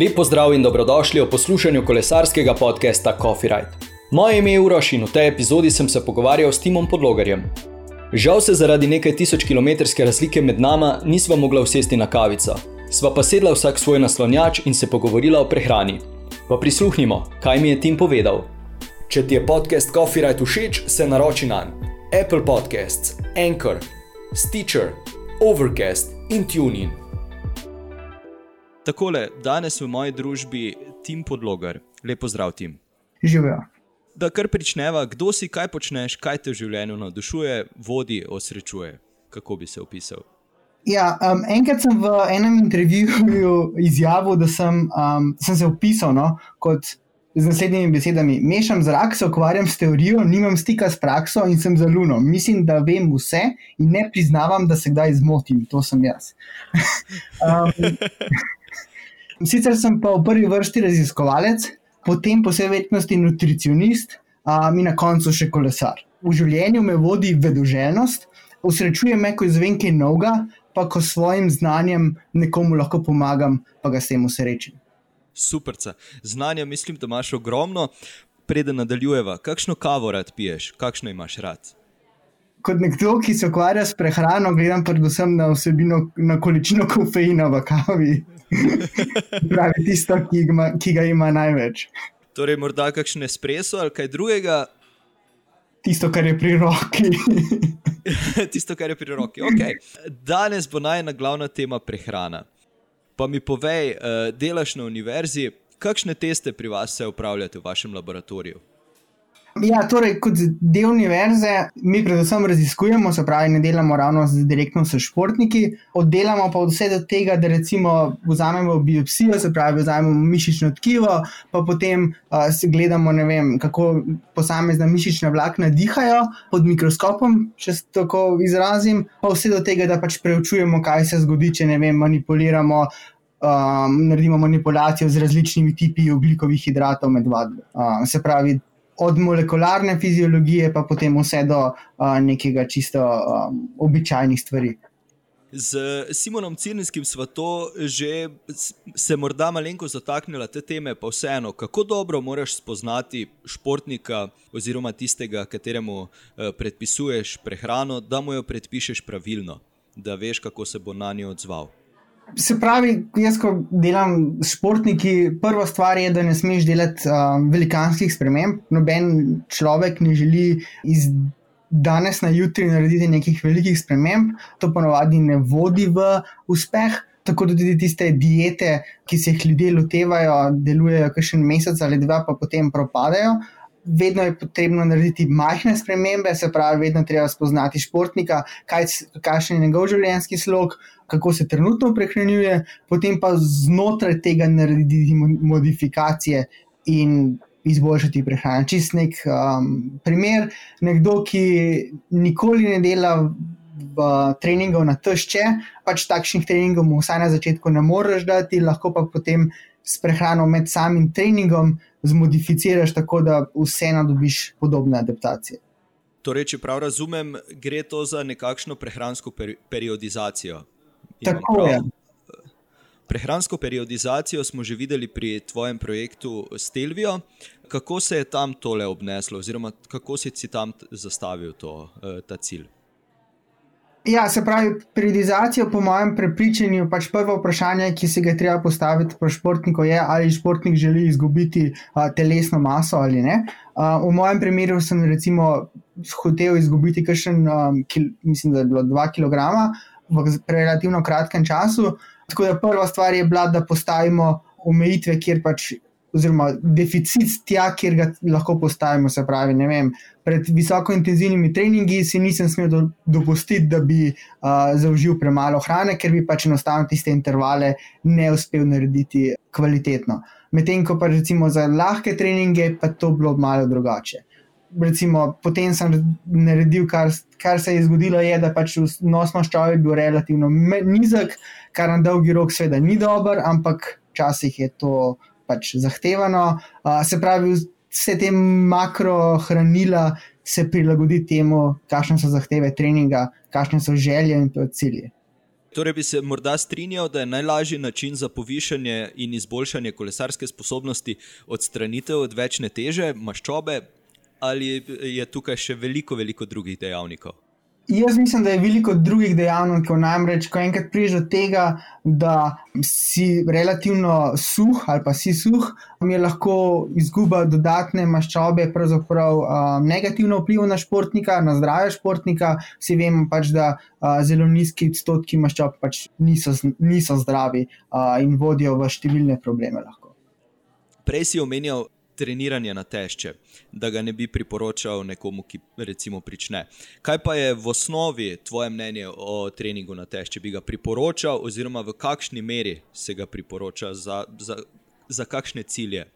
Lepo zdrav in dobrodošli v poslušanju kolesarskega podcasta Coffee Ride. Moje ime je Uroš in v tej epizodi sem se pogovarjal s Timom Podlogarjem. Žal se zaradi nekaj tisoč kilometrske razlike med nama nisva mogla usesti na kavico. Sva pa sedla vsak svoj naslonjač in se pogovorila o prehrani. Pa prisluhnimo, kaj mi je Tim povedal. Če ti je podcast Coffee Ride všeč, se naroči na Apple Podcasts, Anchor, Stitcher, Overcast in TuneIn. Takole, danes v moji družbi Tim Podlogar, lepo zdrav, Tim. Živijo. Da kar pričneva, kdo si, kaj počneš, kaj te v življenju navdušuje, vodi, osrečuje. Kako bi se opisal? Ja, um, enkrat sem v enem intervjuju izjavil, da sem, um, sem se opisal no, kot z naslednjimi besedami: Mešam zrak, se ukvarjam s teorijo, nimam stika s prakso in sem za luno. Mislim, da vem vse in ne priznavam, da se kdaj zmotim. To sem jaz. um, Sicer sem pa v prvi vrsti raziskovalec, potem posebej nutricionist, a mi na koncu še kolesar. V življenju me vodi vedoželjnost, usrečuje me, ko izvem kaj novega, pa ko s svojim znanjem nekomu lahko pomagam, pa ga s tem usrečim. Super, znanja mislim, da imaš ogromno. Preden nadaljujeva, kakšno kavo rad piješ, kakšno imaš rad? Kot nekdo, ki se ukvarja s prehrano, gledam predvsem na vsebino, na količino kofeina v kavi. Pravi tisto, ki ga, ki ga ima največ. Torej, morda kakšen espreso ali kaj drugega. Tisto, kar je pri roki. tisto, kar je pri roki. Okay. Danes bo najna glavna tema prehrana. Pa mi povej, uh, delaš na univerzi, kakšne teste pri vas se upravljate v vašem laboratoriju? Ja, torej, kot del univerze, mi predvsem raziskujemo, se pravi, ne delamo ravno z, direktno s športniki, oddelamo pa vse do tega, da recimo vzamemo biopsijo, se pravi, vzamemo mišično tkivo, pa potem uh, gledamo, vem, kako posamezna mišična vlakna dihajo pod mikroskopom, če se tako izrazim, pa vse do tega, da pač preučujemo, kaj se zgodi, če ne vem, manipuliramo. Um, naredimo manipulacijo z različnimi tipi ugljikovih hidratov med vadbo. Uh, se pravi, od molekularne fiziologije, pa potem vse do uh, nekega čisto um, običajnih stvari. Z Simonom Cirnskim smo to že se morda malenko zataknili te teme, pa vseeno, kako dobro moraš spoznati športnika oziroma tistega, kateremu uh, predpisuješ prehrano, da mu jo predpišeš pravilno, da veš, kako se bo na njo odzval. Se pravi, jaz, ko delam s športniki, prva stvar je, da ne smeš delati um, velikanskih sprememb. Noben človek ne želi iz danes na jutri narediti nekih velikih sprememb, to ponovadi ne vodi v uspeh. Tako da tudi tiste diete, ki se jih ljudje lotevajo, delujejo kar še en mesec ali dva, pa potem propadajo vedno je potrebno narediti majhne spremembe, se pravi, vedno treba spoznati športnika, kaj, kakšen je njegov življenjski slog, kako se trenutno prehranjuje, potem pa znotraj tega narediti modifikacije in izboljšati prehrano. Čist nek um, primer, nekdo, ki nikoli ne dela. V treningov na težče, pač takšnih treningov, vsaj na začetku, ne moreš dati, lahko pa potem s prehrano med samim treningom zmodificiraš tako, da vseeno dobiš podobne adaptacije. Torej, če prav razumem, gre to za nekakšno prehransko peri periodizacijo. Tako je. Prehransko periodizacijo smo že videli pri tvojem projektu Stelvijo. Kako se je tam tole obneslo, oziroma kako si tam zastavil to, eh, ta cilj? Ja, se pravi, periodizacijo, po mojem prepričanju, pač prvo vprašanje, ki se ga treba postaviti pri športniku, je, ali športnik želi izgubiti a, telesno maso ali ne. A, v mojem primeru sem recimo hotel izgubiti kakšen, a, kil, mislim, da je bilo 2 kg v relativno kratkem času. Tako da prva stvar je bila, da postavimo omejitve, kjer pač oziroma deficit tja, kjer ga lahko postavimo. Se pravi, vem, pred visoko intenzivnimi treningi si nisem smel do, dopustiti, da bi uh, zaužil premalo hrane, ker bi pač enostavno tiste intervale ne uspel narediti kvalitetno. Medtem ko pa recimo za lahke treninge, pa to bilo malo drugače. Recimo, potem sem naredil, kar, kar se je zgodilo, je, da pač nos maščobe je bil relativno nizek, kar na dolgi rok, seveda, ni dober, ampak včasih je to pač zahtevano. Uh, se pravi, vse te makrohranila se prilagodi temu, kakšne so zahteve treninga, kakšne so želje in cilje. Torej bi se morda strinjal, da je najlažji način za povišanje in izboljšanje kolesarske sposobnosti odstranitev odvečne teže, maščobe, ali je tukaj še veliko, veliko drugih dejavnikov? Jaz mislim, da je veliko drugih dejavnikov. Namreč, ko enkrat prideš do tega, da si relativno suh ali pa si suh, mi je lahko izguba dodatne maščobe pravzaprav um, negativno vpliv na športnika, na zdravje športnika. Vsi vemo pač, da uh, zelo nizki odstotki maščob pač niso, niso zdravi uh, in vodijo v številne probleme. Lahko. Prej si omenjal treniranje na tešče, da ga ne bi priporočal nekomu, ki recimo prične. Kaj pa je v osnovi tvoje mnenje o treningu na tešče? Bi ga priporočal, oziroma v kakšni meri se ga priporoča, za, za, za kakšne cilje?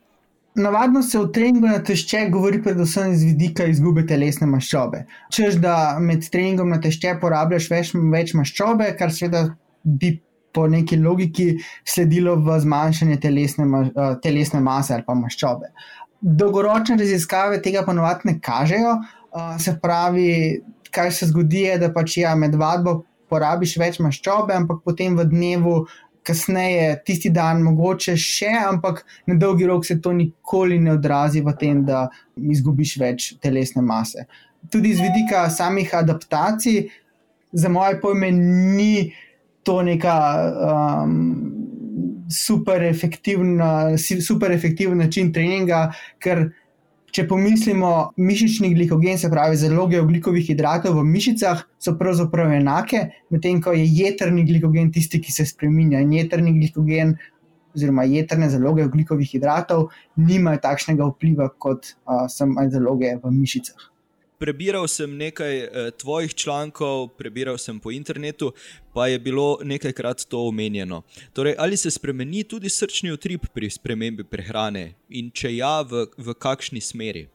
Navadno se v treningu na tešče govori predvsem iz vidika izgube telesne maščobe. Češ, da med treningom na tešče porabljaš več, več maščobe, kar seveda bi po neki logiki sledilo v zmanjšanje telesne, uh, telesne mase ali pa maščobe. Dolgoročne raziskave tega ponovadi ne kažejo, uh, se pravi, kaj se zgodi, je, da pač ja, med vadbo porabiš več maščobe, ampak potem v dnevu. Kasneje, tisti dan, mogoče še, ampak na dolgi rok se to nikoli ne odrazi v tem, da izgubiš več telesne mase. Tudi z vidika samih adaptacij, za moje pojme, ni uh, to neka um, super, efektivna, super efektiven način treninga, ker če pomislimo, mišični glikogen, se pravi zaloge oglikovih hidratov v mišicah, so pravzaprav enake, medtem ko je jedrni glikogen tisti, ki se spremenja. In jedrni glikogen. Oziroma, jedrne zaloge oglikovih hidratov nimajo takšnega vpliva kot uh, samo zaloge v mišicah prebiral sem nekaj eh, tvojih člankov, prebiral sem po internetu, pa je bilo nekajkrat to omenjeno. Torej, ali se spremeni tudi srčni utrip pri spremembi prehrane in če ja, v, v kakšni smeri?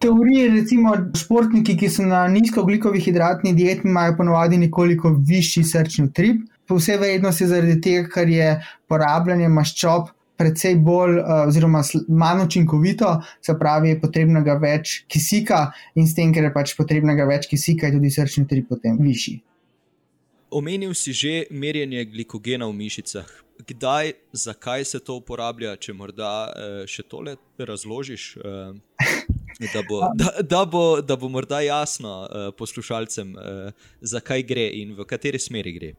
Teorije, recimo, športniki, ki so na nizkooglikovih hidratni dieti, imajo ponovadi nekoliko višji srčni utrip. Po vsej verjetnosti zaradi tega, ker je porabljanje maščob precej bolj, uh, oziroma manj učinkovito, se pravi, je potrebnega več kisika, in s tem, ker je pač potrebnega več kisika, je tudi srčni utrip potem višji. Omenil si že merjenje glikogena v mišicah. Kdaj, zakaj se to uporablja, če morda uh, še tole razložiš, uh, da, bo, da, da, bo, da bo morda jasno uh, poslušalcem, uh, zakaj gre in v kateri smeri gre.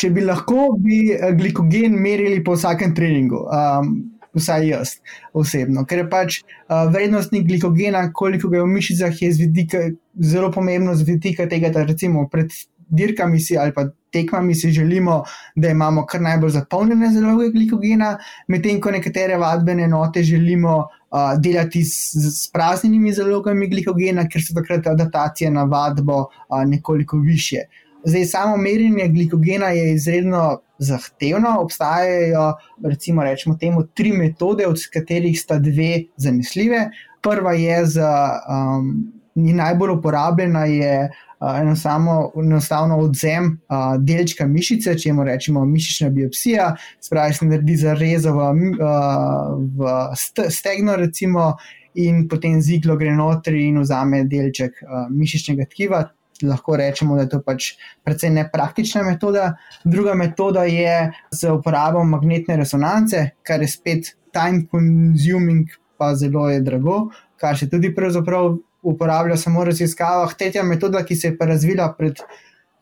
Če bi lahko, bi eh, glikogen merili po vsakem treningu, um, vsaj jaz osebno, ker je pač uh, vrednostnik glikogena, koliko ga je v mišicah, je vidika, zelo pomembno z vidika tega, da recimo pred dirkami si ali pa tekmami si želimo, da imamo kar najbolj zapolnjene zaloge glikogena, medtem ko nekatere vadbene enote želimo uh, delati s, s praznimi zalogami glikogena, ker so takrat adaptacije na vadbo uh, nekoliko više. Zdaj, samo merjenje glikogena je izredno zahtevno. Obstajajo, recimo, rečemo temu, tri metode, od katerih sta dve zanesljive. Prva je za um, najbolj uporabljena, je uh, enostavno, odzem uh, delčka mišice, če jim rečemo mišična biopsija, spravi se naredi zarezo v, uh, v stegno, recimo, in potem z iglo gre notri in vzame delček uh, mišičnega tkiva lahko rečemo, da je to pač precej nepraktična metoda. Druga metoda je z uporabo magnetne resonance, kar je spet time consuming, pa zelo je drago, kar se tudi pravzaprav uporablja samo v raziskavah. Tretja metoda, ki se je pa razvila, pred,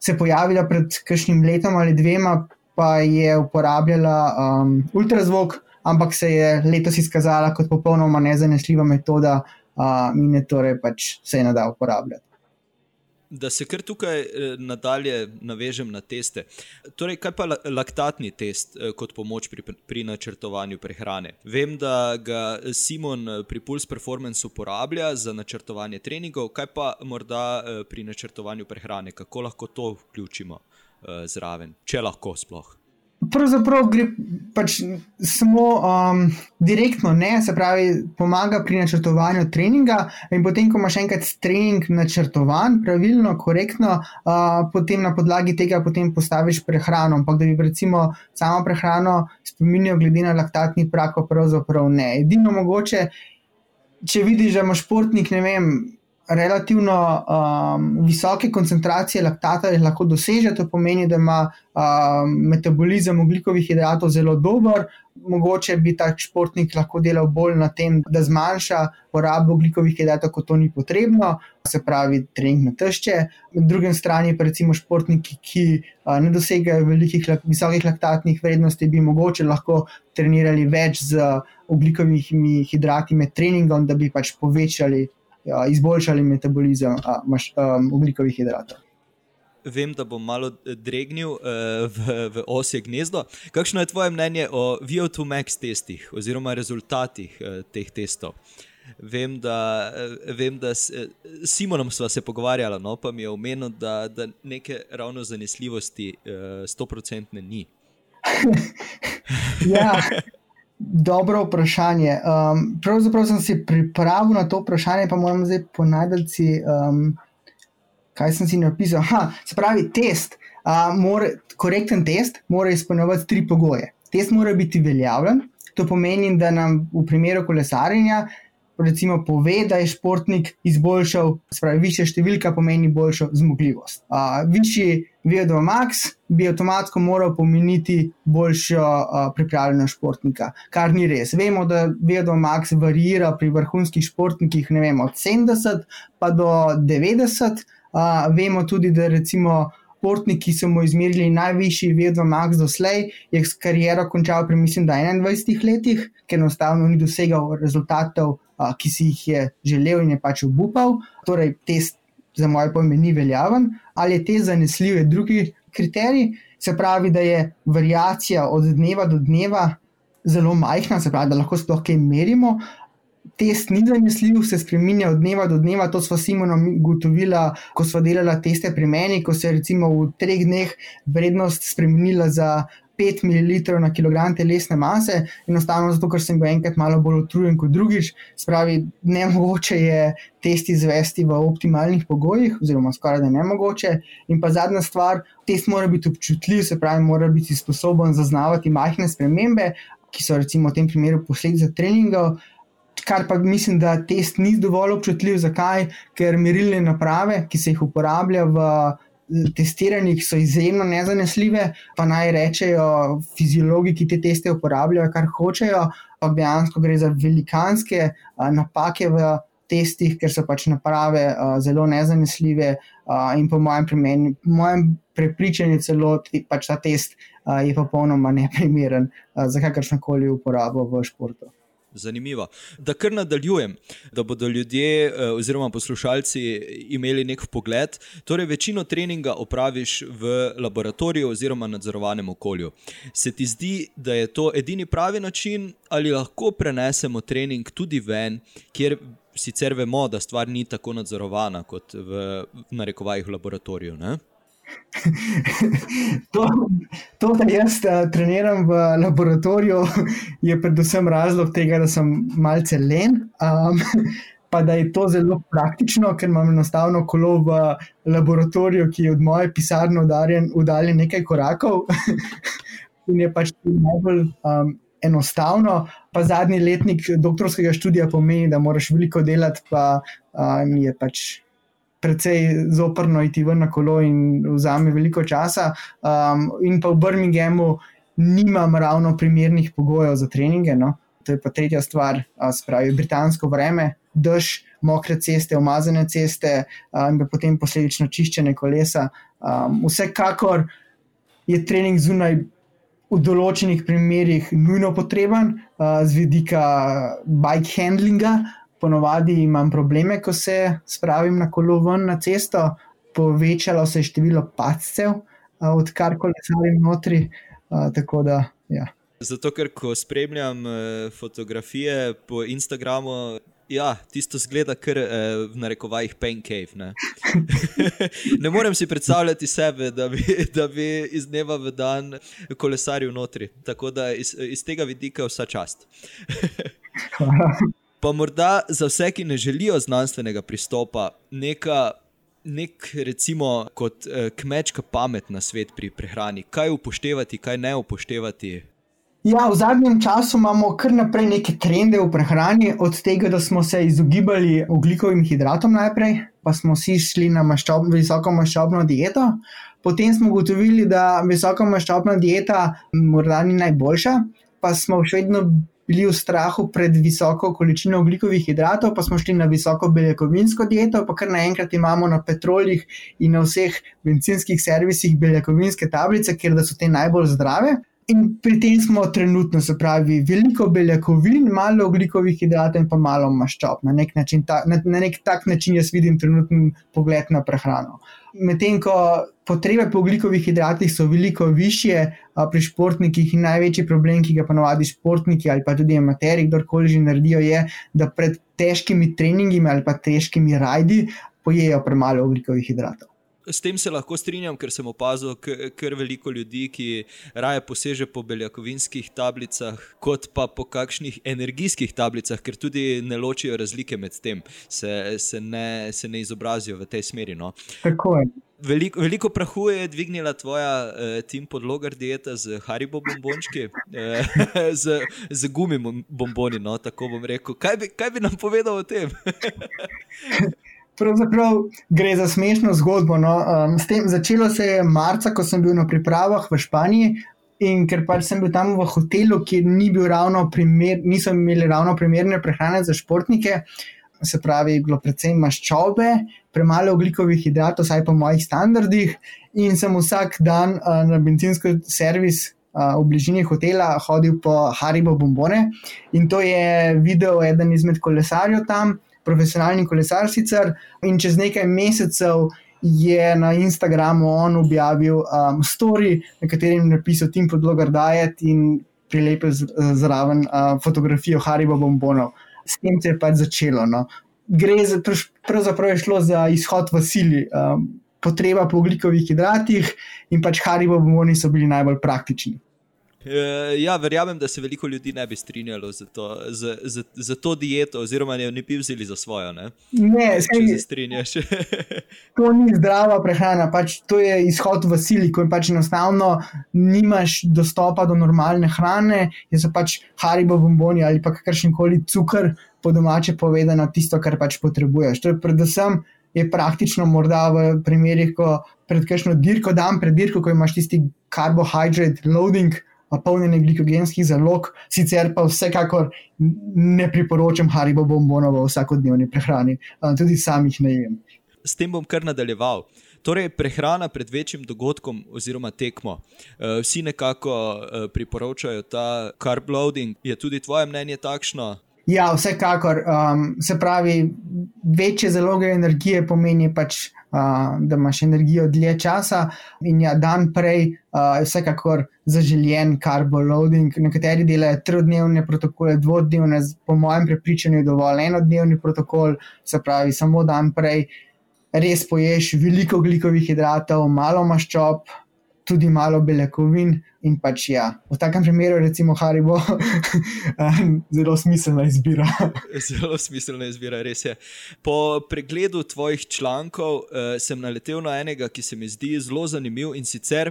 se je pojavila pred kakšnim letom ali dvema, pa je uporabljala um, ultrazvok, ampak se je letos izkazala kot popolnoma nezanesljiva metoda. Uh, in je torej pač se je nadal uporabljati da se kar tukaj eh, nadalje navežem na teste. Torej, kaj pa laktatni test eh, kot pomoč pri, pri načrtovanju prehrane? Vem, da ga Simon eh, pri Pulse Performance uporablja za načrtovanje treningov, kaj pa morda pri načrtovanju prehrane, kako lahko to vključimo zraven, če lahko sploh. Pravzaprav gre pač samo um, direktno, ne, se pravi, pomaga pri načrtovanju treninga. In potem, ko imaš enkrat trening načrtovan, pravilno, korektno, uh, potem na podlagi tega postaviš prehrano. Ampak da bi recimo samo prehrano spominjal, glede na laktatni prak, pravzaprav ne. Edino mogoče, če vidiš, da imaš športnik, ne vem relativno um, visoke koncentracije laktata lahko doseže, to pomeni, da ima um, metabolizem ugljikovih hidratov zelo dober. Mogoče bi ta športnik lahko delal bolj na tem, da zmanjša porabo ugljikovih hidratov, ko to ni potrebno, se pravi, trening na tešče. Na drugi strani pa recimo športniki, ki uh, ne dosegajo velikih, visokih laktatnih vrednosti, bi mogoče lahko trenirali več z ugljikovimi hidrati med treningom, da bi pač povečali ja, izboljšali metabolizem um, ugljikovih hidratov. Vem, da bom malo eh, dregnil uh, v, v osje gnezdo. Kakšno je tvoje mnenje o VO2max testih oziroma rezultatih uh, teh testov? Vem, da, uh, vem, da s uh, Simonom sva se pogovarjala, no, pa mi je omenil, da, da neke ravno zanesljivosti sto uh, procentne ni. ja. Dobro vprašanje. Um, pravzaprav sem si pripravil na to vprašanje, pa moram zdaj ponajti, um, kaj sem si napisal. Aha, se pravi, test, uh, more, korekten test mora izpolnjevati tri pogoje. Test mora biti veljaven, to pomeni, da nam v primeru kolesarjenja recimo, pove, da je športnik izboljšal, spravi, više številka pomeni boljšo zmogljivost. Uh, višji VO2 max bi avtomatsko moral pomeniti boljšo uh, pripravljenost športnika, kar ni res. Vemo, da VO2 max varira pri vrhunskih športnikih vem, od 70 pa do 90. Uh, vemo tudi, da recimo. Športnik, ki so mu izmerili najvišji VO2 max doslej, je s kariero končal pri, mislim, 21 letih, ker enostavno ni dosegal rezultatov ki si jih je želel in je pač obupal. Torej, test za moje pojme ni veljaven, ali je test zanesljiv, je drugi kriterij. Se pravi, da je variacija od dneva do dneva zelo majhna, se pravi, da lahko sploh kaj merimo. Test ni zanesljiv, se spremenja od dneva do dneva. To smo Simono ugotovili, ko smo delali teste pri meni, ko se je recimo v treh dneh vrednost spremenila za 5 ml na kilogram telesne mase, enostavno zato, ker sem bil enkrat malo bolj utrujen kot drugič. Spravi, ne mogoče je test izvesti v optimalnih pogojih, oziroma skoraj da ne mogoče. In pa zadnja stvar, test mora biti občutljiv, se pravi, mora biti sposoben zaznavati majhne spremembe, ki so recimo v tem primeru posledica treningov. Kar pa mislim, da test ni dovolj občutljiv. Zakaj? Ker merilne naprave, ki se jih uporablja v testiranjih so izjemno nezanesljive, pa naj rečejo fiziologi, ki te teste uporabljajo, kar hočejo, pa dejansko gre za velikanske napake v testih, ker so pač naprave zelo nezanesljive in po mojem, premeni, mojem prepričanju celo pač ta test je popolnoma neprimeren za kakršno koli uporabo v športu. Zanimivo. Da kar nadaljujem, da bodo ljudje eh, oziroma poslušalci imeli nek pogled. Torej, večino treninga opraviš v laboratoriju oziroma nadzorovanem okolju. Se ti zdi, da je to edini pravi način, ali lahko prenesemo trening tudi ven, kjer sicer vemo, da stvar ni tako nadzorovana kot v, v laboratoriju? Ne? To, to, da jaz uh, treniram v laboratoriju, je predvsem razlog tega, da sem malce len. Um, Pa da je to zelo praktično, ker imam enostavno kolo v laboratoriju, ki je od moje pisarne uddaljen nekaj korakov, in je pač najbolj um, enostavno. Pa zadnji letnik doktorskega študija pomeni, da moraš veliko delati, pa um, je pač precej zoprno iti ven na kolo in vzame veliko časa. Um, in pa v Birminghamu nimam ravno primernih pogojev za treninge. No? To je pa tretja stvar, spravi britansko vreme, dež, mokre ceste, umazane ceste in potem posledično čiščene kolesa. Um, vsekakor je trening zunaj. V določenih primerjih nujno potreben, uh, z vidika bike handlinga, ponovadi imam probleme, ko se spravim na kolo ven na cesto, povečalo se je število pacov, odkar kolesarim notri. Da, ja. Zato, ker ko spremljam eh, fotografije po Instagramu. Ja, tisto zgleda, kar je eh, v narekovajih pancake. Ne? ne morem si predstavljati sebe, da bi, da bi iz dneva v dan kolesaril notri. Tako da iz, iz tega vidika vsa čast. Pa morda za vse, ki ne želijo znanstvenega pristopa, neka, nek, recimo, kot eh, kmečka pamet na svet pri prehrani, kaj upoštevati, kaj ne upoštevati. Ja, v zadnjem času imamo kar naprej neke trende v prehrani, od tega, da smo se izogibali oglikovim hidratom najprej, pa smo si šli na maščob, visoko maščobno dieto. Potem smo ugotovili, da visoko maščobna dieta morda ni najboljša, pa smo še vedno bili v strahu pred visoko količino oglikovih hidratov, pa smo šli na visoko beljakovinsko dieto, pa kar naenkrat imamo na petrolih in na vseh benzinskih servisih beljakovinske tablice, ker so te najbolj zdrave. In pri tem smo trenutno, se pravi, veliko beljakovin, malo oglikovih hidratov in pa malo maščob. Na nek, način, ta, na, na nek tak način jaz vidim trenutni pogled na prehrano. Medtem ko potrebe po oglikovih hidratih so veliko više pri športnikih in največji problem, ki ga ponovadi športniki ali pa tudi amateri, kdorkoli že naredijo, je, da pred težkimi treningi ali pa težkimi rajdi pojejo premalo oglikovih hidratov. S tem se lahko strinjam, ker sem opazil kar veliko ljudi, ki raje poseže po beljakovinskih tablicah, kot pa po kakšnih energijskih tablicah, ker tudi ne ločijo razlike med tem, se, se, ne, se ne izobrazijo v tej smeri. No. Tako je. Veliko, veliko prahu je dvignila tvoja uh, tim podlogar dieta z haribo bombončki, uh, z, z gumi bomboni. No, tako bom rekel. Kaj bi, kaj bi nam povedal o tem? Pravzaprav gre za smešno zgodbo. No. Um, tem, začelo se je marca, ko sem bil na pripravah v Španiji. In ker pač sem bil tam v hotelu, ki ni bil ravno primer, niso imeli ravno primerne prehrane za športnike, se pravi, bilo predvsem maščobe, premalo oglikovih hidratov, vsaj po mojih standardih. In sem vsak dan uh, na benzinski servis uh, v bližini hotela hodil po Haribo bombone. In to je videl eden izmed kolesarjev tam profesionalni kolesar sicer in čez nekaj mesecev je na Instagramu on objavil um, story, na katerem je napisal Tim Podlogar Diet in prilepil zraven uh, fotografijo Haribo bombonov. S tem se je pač začelo. No. Gre za, pravzaprav je šlo za izhod v sili. Um, Potreba po ugljikovih hidratih in pač haribo bomboni so bili najbolj praktični. Uh, ja, verjamem, da se veliko ljudi ne bi strinjalo za to, za, za, za to dieto, oziroma ne bi vzeli za svojo. Ne, ne se strinjaš. to ni zdrava prehrana, pač to je izhod v sili, ko pač enostavno nimaš dostopa do normalne hrane, je so pač haribo bomboni ali pa kakršen koli cukor, po domače povedano, tisto, kar pač potrebuješ. To je predvsem. Je praktično, morda v primerih, ko pred kakšno dirko, dan pred dirko, ko imaš tisti carbohydrate loading, polnjenje glikogenskih zalog, sicer pa vsekakor ne priporočam Haribo bombonov v vsakodnevni prehrani, tudi samih ne jem. S tem bom kar nadaljeval. Torej, prehrana pred večjim dogodkom oziroma tekmo. Vsi nekako priporočajo ta carb loading. Je tudi tvoje mnenje takšno? Ja, vsekakor. Um, se pravi, večje zaloge energije pomeni pač da imaš energijo dlje časa, in ja, dan prej uh, je vsekakor zaželjen carboloading. Nekateri delajo trodnevne protokole, dvodnevne, po mojem prepričanju je dovolj enodnevni protokol, se pravi, samo dan prej res poješ veliko glikovih hidratov, malo maščob, tudi malo beljakovin. In pač ja, v takem primeru, recimo Haribo, zelo smiselna izbira. zelo smiselna izbira, res je. Po pregledu tvojih člankov uh, sem naletel na enega, ki se mi zdi zelo zanimiv in sicer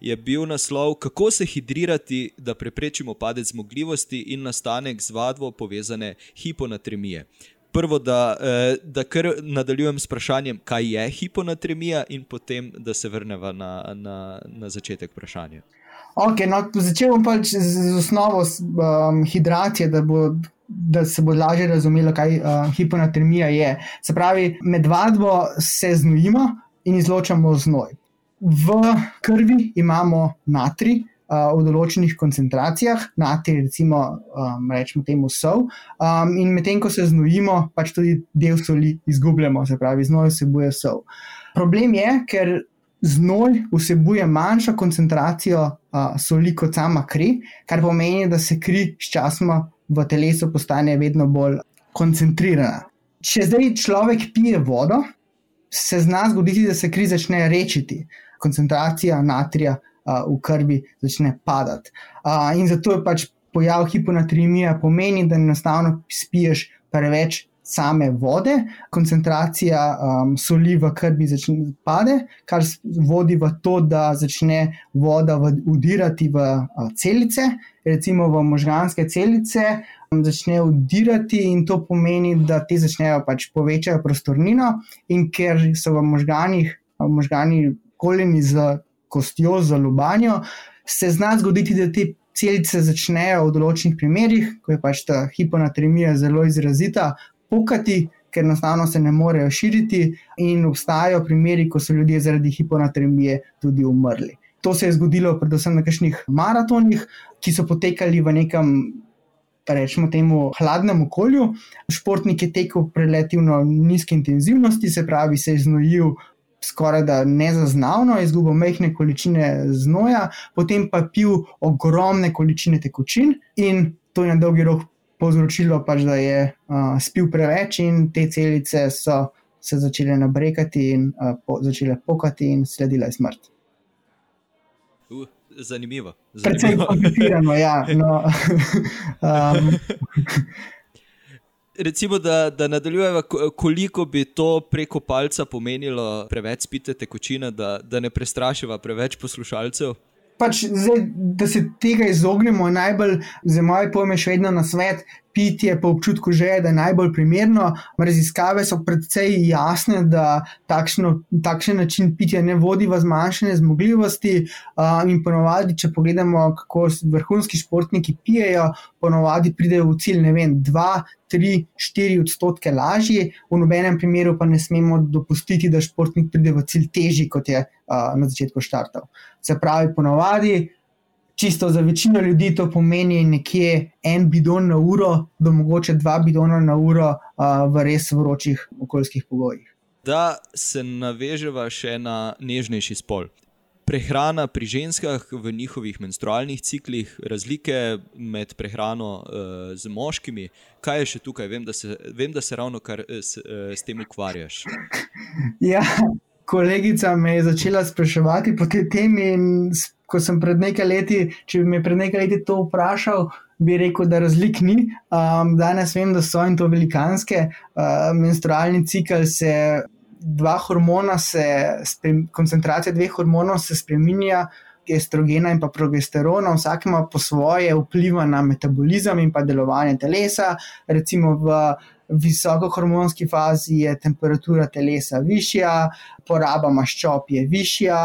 je bil naslov: Kako se hidrirati, da preprečimo padec zmogljivosti in nastanek z vadbo povezane hiponatremije prvo, da, eh, da kar nadaljujem s vprašanjem, kaj je hiponatremija, in potem, da se vrnemo na, na, na začetek vprašanja. Okay, no, začel bom pač z, z osnovo um, hidracije, da, da se bo lažje razumelo, kaj uh, hiponatremija je. Se pravi, med vadbo se znojimo in izločamo znoj. V krvi imamo natrij, v določenih koncentracijah, nati, recimo, um, rečemo temu sol. Um, in medtem, ko se znojimo, pač tudi del soli izgubljamo, se pravi, znoj vsebuje sol. Problem je, ker znoj vsebuje manjšo koncentracijo uh, soli kot sama kri, kar pomeni, da se kri sčasoma v telesu postane vedno bolj koncentrirana. Če zdaj človek pije vodo, se zna zgoditi, da se kri začne rečiti. Koncentracija natrija v krvi začne padati. In zato je pač pojav hiponatremije, pomeni, da enostavno spiješ preveč same vode, koncentracija um, soli v krvi začne pade, kar vodi v to, da začne voda udirati v uh, celice, recimo v možganske celice. Začne udirati, in to pomeni, da ti začnejo pač povečati prostornino, in ker so v možganjih, v možganjih koljeni z kostjo, z lubanjo, se zna zgoditi, da te celice začnejo v določenih primerjih, ko je pač ta hiponatremija zelo izrazita, pokati, ker enostavno se ne morejo širiti, in obstajajo primeri, ko so ljudje zaradi hiponatremije tudi umrli. To se je zgodilo predvsem na kakšnih maratonih, ki so potekali v nekem. Rečemo temu hladnem okolju. Športnik je tekel relativno nizke intenzivnosti, se pravi, se je znojil skoraj da nezaznavno, izgubil mehke količine znoja, potem pa pil ogromne količine tekočin, in to je na dolgi rok povzročilo, pač, da je uh, spil preveč, in te celice so se začele nabrekati in uh, po, začele pokati, in sledila je smrt. Uh. Zanimivo. Predvsem komplicirano, ja. No, um, recimo, da, da nadaljujemo, koliko bi to preko palca pomenilo, preveč spite tekočine, da, da ne prestrašiva preveč poslušalcev. Pač zdaj, da se tega izognemo, najbolj za moje pojme, še vedno na svet, pitje po občutku že je, da je najbolj primerno. Raziskave so predvsej jasne, da takšno, takšen način pitja ne vodi v zmanjšanje zmogljivosti. Uh, in ponovadi, če pogledamo, kako vrhunski športniki pijejo, ponovadi pridejo v cilj, ne vem, 2, 3, 4 odstotke lažje, v nobenem primeru pa ne smemo dopustiti, da športnik pride v cilj težji, kot je uh, na začetku štartov. Se pravi, ponovadi čisto za večino ljudi to pomeni nekje en bidon na uro, do mogoče dva bidona na uro uh, v res vročih okoljskih pogojih. Da se naveževa še na nežnejši spol. Prehrana pri ženskah v njihovih menstrualnih ciklih, razlike med prehrano uh, z moškimi, kaj je še tukaj? Vem, da se, vem, da se ravno kar s, s tem ukvarjaš. Ja, kolegica me je začela spraševati po tej temi, in ko sem pred nekaj leti, če bi me pred nekaj leti to vprašal, bi rekel, da razlik ni. Um, danes vem, da so in to velikanske. Uh, menstrualni cikl se. Dva hormona, se, koncentracija dveh hormonov se spremenja, estrogena in progesterona, vsak ima po svoje vpliva na metabolizem in pa delovanje telesa. Recimo v visokohormonski fazi je temperatura telesa višja, poraba maščob je višja,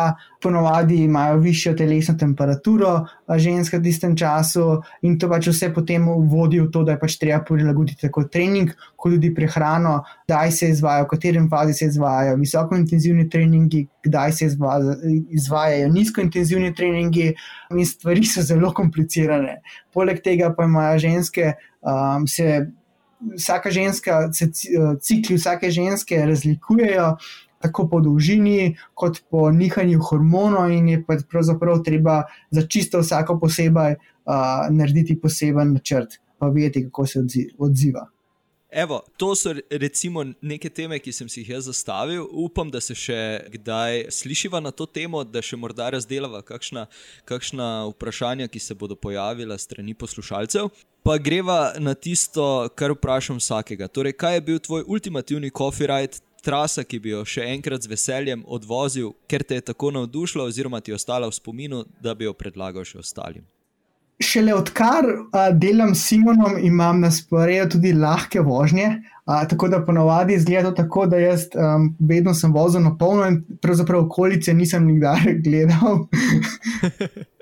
ponovadi imajo višjo telesno temperaturo ženska v tistem času, in to pač vse potem vodi v to, da je pač treba prilagoditi tako trening, kot tudi prehrano, kdaj se izvajo, v katerem fazi se izvajo visokointenzivni treningi, kdaj se izvajajo nizkointenzivni treningi, in stvari so zelo komplicirane. Poleg tega pa imajo ženske. Um, se vsaka ženska, se eh, cikli vsake ženske razlikujejo, tako po dolžini, kot po nihanju hormonov, in je pravzaprav treba za čisto vsako posebej uh, narediti poseben načrt, pa vedeti, kako se odziva. Evo, to so recimo neke teme, ki sem si jih jaz zastavil. Upam, da se še kdaj slišiva na to temo, da še morda razdelava kakšna, kakšna vprašanja, ki se bodo pojavila strani poslušalcev. Pa greva na tisto, kar vprašam vsakega. Torej, kaj je bil tvoj ultimativni coffee ride, trasa, ki bi jo še enkrat z veseljem odvozil, ker te je tako navdušila, oziroma ti je ostala v spominu, da bi jo predlagal še ostalim? Šele odkar uh, delam s Simonom, imam na sporedu tudi lahke vožnje. Uh, tako da ponovadi izgleda tako, da jaz um, vedno sem vozil na polno in pravzaprav okolice nisem nikdar gledal.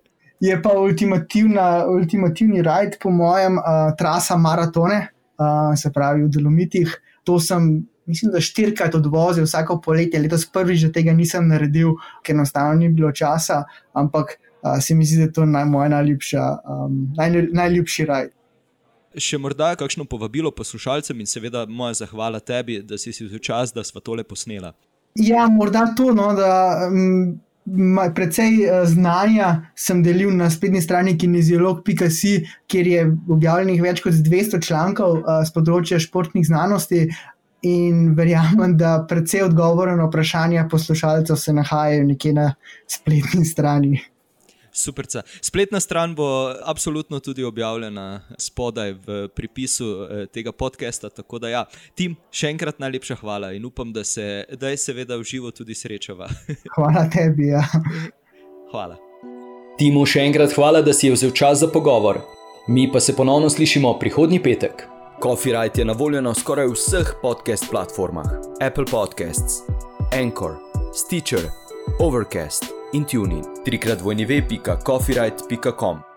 Je pa ultimativni rajd, po mojem, uh, trasa maratone, uh, se pravi v Dolomitih. To sem, mislim, da štirikrat odvozil vsako poletje, letos prvič, da tega nisem naredil, ker enostavno ni bilo časa, ampak se mi zdi, da je to naj, moja najljubša, um, naj, najljubši raj. Še morda kakšno povabilo poslušalcem in seveda moja zahvala tebi, da si si vzel čas, da smo tole posnela. Ja, morda to, no, da um, precej uh, znanja sem delil na spletni strani kineziolog.si, kjer je objavljenih več kot 200 člankov z področja športnih znanosti. In verjamem, da precej odgovorov na vprašanja poslušalcev se nahajajo nekje na spletni strani. Super. Spletna stran bo absolutno tudi objavljena spodaj v pripisu eh, tega podcasta. Tako da, ja, Tim, še enkrat najlepša hvala in upam, da se zdaj, seveda, v živo tudi srečava. hvala tebi. Ja. Hvala. Timu, še enkrat hvala, da si je vzel čas za pogovor. Mi pa se ponovno slišimo prihodnji petek. Copyright je na voljo na skoraj vseh podcast platformah: Apple Podcasts, Anchor, Stitcher, Overcast in Tuning. Trikrat vojni ve.coffeeright.com.